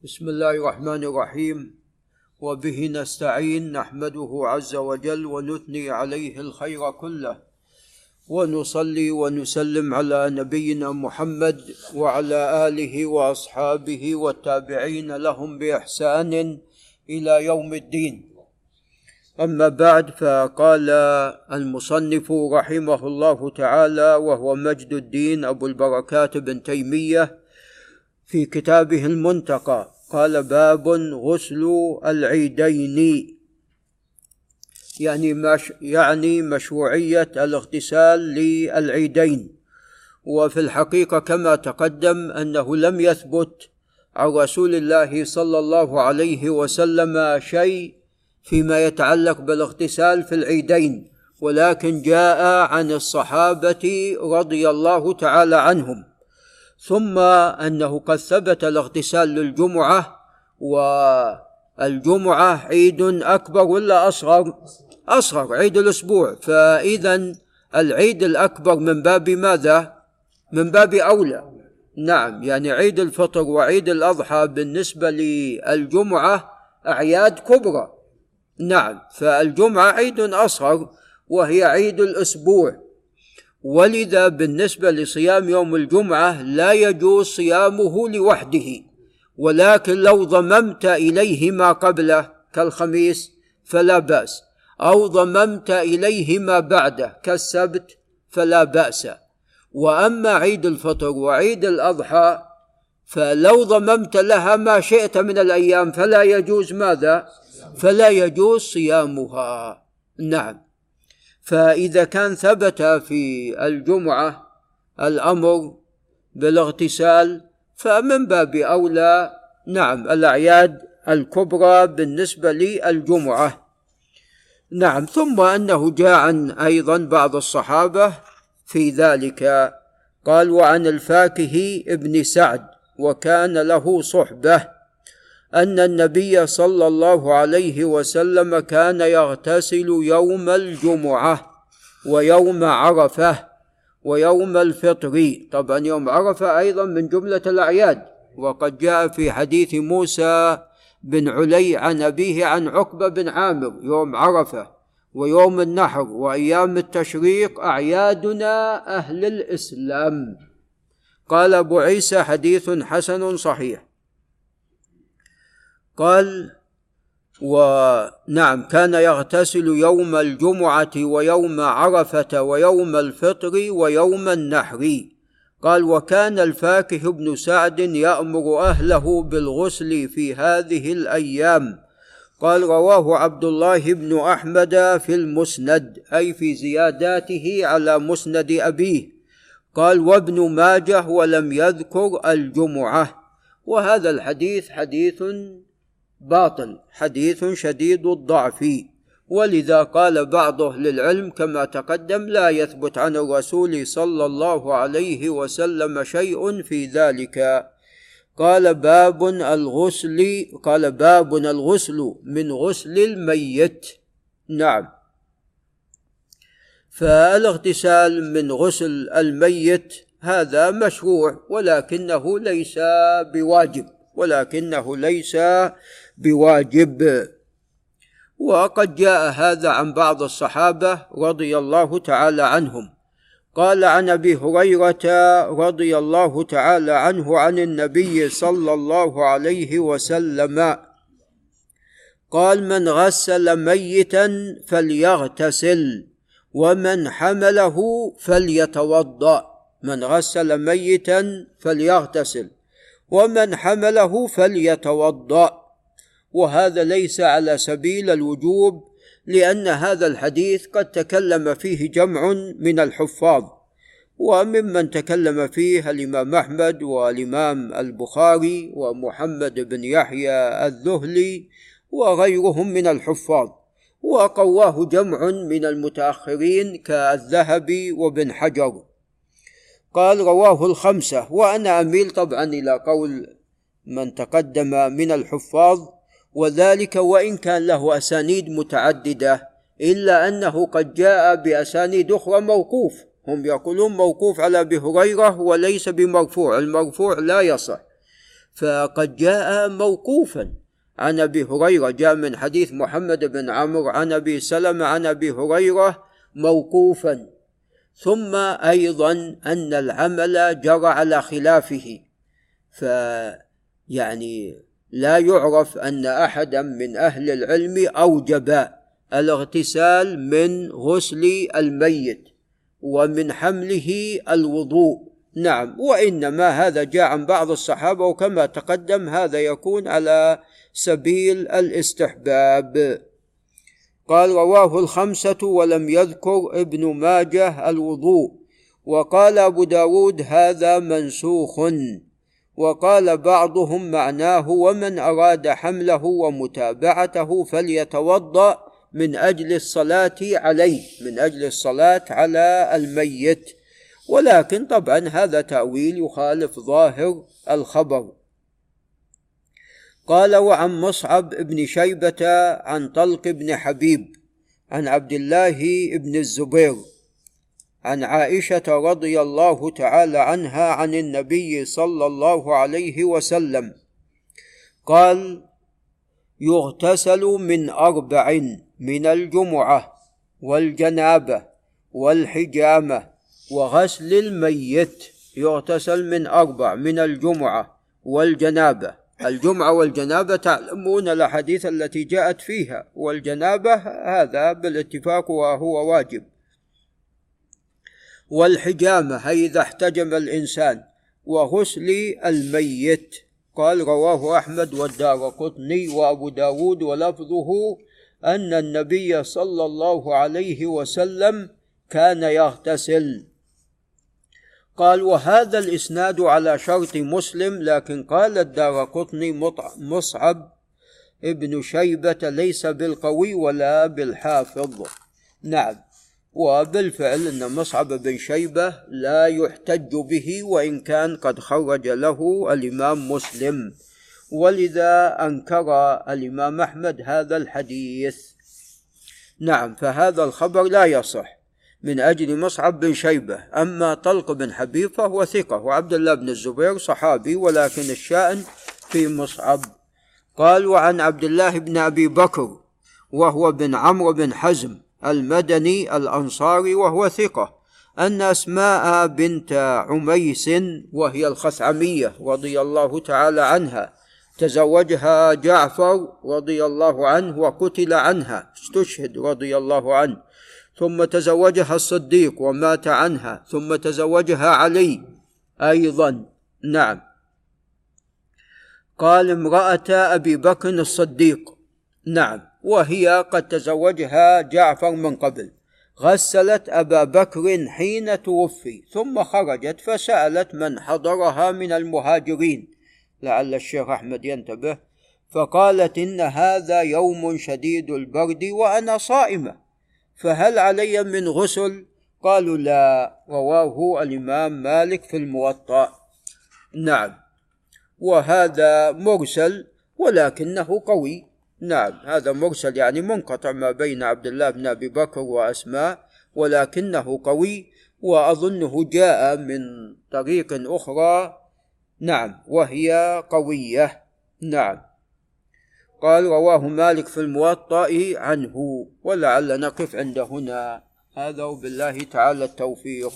بسم الله الرحمن الرحيم. وبه نستعين نحمده عز وجل ونثني عليه الخير كله. ونصلي ونسلم على نبينا محمد وعلى آله وأصحابه والتابعين لهم بإحسان إلى يوم الدين. أما بعد فقال المصنف رحمه الله تعالى وهو مجد الدين أبو البركات بن تيمية في كتابه المنتقى. قال باب غسل العيدين. يعني مش يعني مشروعية الاغتسال للعيدين. وفي الحقيقة كما تقدم أنه لم يثبت عن رسول الله صلى الله عليه وسلم شيء فيما يتعلق بالاغتسال في العيدين. ولكن جاء عن الصحابة رضي الله تعالى عنهم. ثم أنه قد ثبت الاغتسال للجمعة والجمعة عيد أكبر ولا أصغر؟ أصغر عيد الأسبوع فإذا العيد الأكبر من باب ماذا؟ من باب أولى نعم يعني عيد الفطر وعيد الأضحى بالنسبة للجمعة أعياد كبرى نعم فالجمعة عيد أصغر وهي عيد الأسبوع ولذا بالنسبة لصيام يوم الجمعة لا يجوز صيامه لوحده ولكن لو ضممت اليه ما قبله كالخميس فلا بأس أو ضممت اليه ما بعده كالسبت فلا بأس. وأما عيد الفطر وعيد الأضحى فلو ضممت لها ما شئت من الأيام فلا يجوز ماذا؟ فلا يجوز صيامها. نعم. فإذا كان ثبت في الجمعة الأمر بالاغتسال فمن باب أولى نعم الأعياد الكبرى بالنسبة للجمعة. نعم ثم أنه جاء عن أيضا بعض الصحابة في ذلك قال وعن الفاكه ابن سعد وكان له صحبة. أن النبي صلى الله عليه وسلم كان يغتسل يوم الجمعة ويوم عرفة ويوم الفطر. طبعا يوم عرفة أيضا من جملة الأعياد. وقد جاء في حديث موسى بن علي عن ابيه عن عقبة بن عامر يوم عرفة ويوم النحر وأيام التشريق أعيادنا أهل الإسلام. قال أبو عيسى حديث حسن صحيح. قال ونعم كان يغتسل يوم الجمعة ويوم عرفة ويوم الفطر ويوم النحر. قال وكان الفاكه بن سعد يأمر أهله بالغسل في هذه الأيام. قال رواه عبد الله بن أحمد في المسند أي في زياداته على مسند أبيه. قال وابن ماجه ولم يذكر الجمعة. وهذا الحديث حديث باطل حديث شديد الضعف. ولذا قال بعض أهل العلم كما تقدم لا يثبت عن الرسول صلى الله عليه وسلم شيء في ذلك. قال باب الغسل قال باب الغسل من غسل الميت. نعم. فالاغتسال من غسل الميت هذا مشروع ولكنه ليس بواجب. ولكنه ليس بواجب. وقد جاء هذا عن بعض الصحابة رضي الله تعالى عنهم. قال عن أبي هريرة رضي الله تعالى عنه عن النبي صلى الله عليه وسلم. قال من غسل ميتا فليغتسل ومن حمله فليتوضأ. من غسل ميتا فليغتسل. ومن حمله فليتوضأ. وهذا ليس على سبيل الوجوب لأن هذا الحديث قد تكلم فيه جمع من الحفاظ. وممن تكلم فيه الإمام أحمد والإمام البخاري ومحمد بن يحيى الذهلي وغيرهم من الحفاظ. وقواه جمع من المتأخرين كالذهبي وابن حجر. قال رواه الخمسة وأنا أميل طبعا إلى قول من تقدم من الحفاظ وذلك وإن كان له أسانيد متعددة إلا أنه قد جاء بأسانيد أخرى موقوف. هم يقولون موقوف على أبي هريرة وليس بمرفوع المرفوع لا يصح. فقد جاء موقوفا عن أبي هريرة جاء من حديث محمد بن عمرو عن أبي سلمة عن أبي هريرة موقوفا. ثم أيضا أن العمل جرى على خلافه. فيعني لا يعرف أن احدا من أهل العلم أوجب الاغتسال من غسل الميت ومن حمله الوضوء. نعم وإنما هذا جاء عن بعض الصحابة وكما تقدم هذا يكون على سبيل الاستحباب. قال رواه الخمسة ولم يذكر ابن ماجه الوضوء. وقال أبو داود هذا منسوخ. وقال بعضهم معناه ومن أراد حمله ومتابعته فليتوضأ من أجل الصلاة عليه من أجل الصلاة على الميت. ولكن طبعا هذا تأويل يخالف ظاهر الخبر. قال وعن مصعب بن شيبة عن طلق بن حبيب عن عبد الله بن الزبير عن عائشة رضي الله تعالى عنها عن النبي صلى الله عليه وسلم قال يغتسل من أربع من الجمعة والجنابة والحجامة وغسل الميت يغتسل من أربع من الجمعة والجنابة الجمعة والجنابة تعلمون الأحاديث التي جاءت فيها والجنابة هذا بالاتفاق وهو واجب. والحجامة أي إذا احتجم الإنسان وغسل الميت. قال رواه أحمد والدار قطني وأبو داود ولفظه أن النبي صلى الله عليه وسلم كان يغتسل. قال وهذا الإسناد على شرط مسلم لكن قال الدار قطني مصعب ابن شيبة ليس بالقوي ولا بالحافظ. نعم. وبالفعل أن مصعب بن شيبة لا يحتج به وإن كان قد خرج له الإمام مسلم. ولذا أنكر الإمام أحمد هذا الحديث. نعم فهذا الخبر لا يصح. من أجل مصعب بن شيبة. أما طلق بن حبيب فهو ثقة وعبد الله بن الزبير صحابي ولكن الشأن في مصعب. قال وعن عبد الله بن أبي بكر وهو بن عمرو بن حزم المدني الأنصاري وهو ثقة أن أسماء بنت عميس وهي الخثعمية رضي الله تعالى عنها تزوجها جعفر رضي الله عنه وقتل عنها استشهد رضي الله عنه. ثم تزوجها الصديق ومات عنها ثم تزوجها علي. أيضا نعم. قال امرأة أبي بكر الصديق نعم وهي قد تزوجها جعفر من قبل. غسلت أبا بكر حين توفي ثم خرجت فسألت من حضرها من المهاجرين. لعل الشيخ أحمد ينتبه فقالت إن هذا يوم شديد البرد وأنا صائمة. فهل علي من غسل؟ قالوا لا رواه الإمام مالك في الموطأ. نعم. وهذا مرسل ولكنه قوي. نعم هذا مرسل يعني منقطع ما بين عبد الله بن أبي بكر وأسماء ولكنه قوي وأظنه جاء من طريق أخرى. نعم وهي قوية. نعم. قال رواه مالك في الموطأ عنه ولعل نقف عند هنا. هذا وبالله تعالى التوفيق.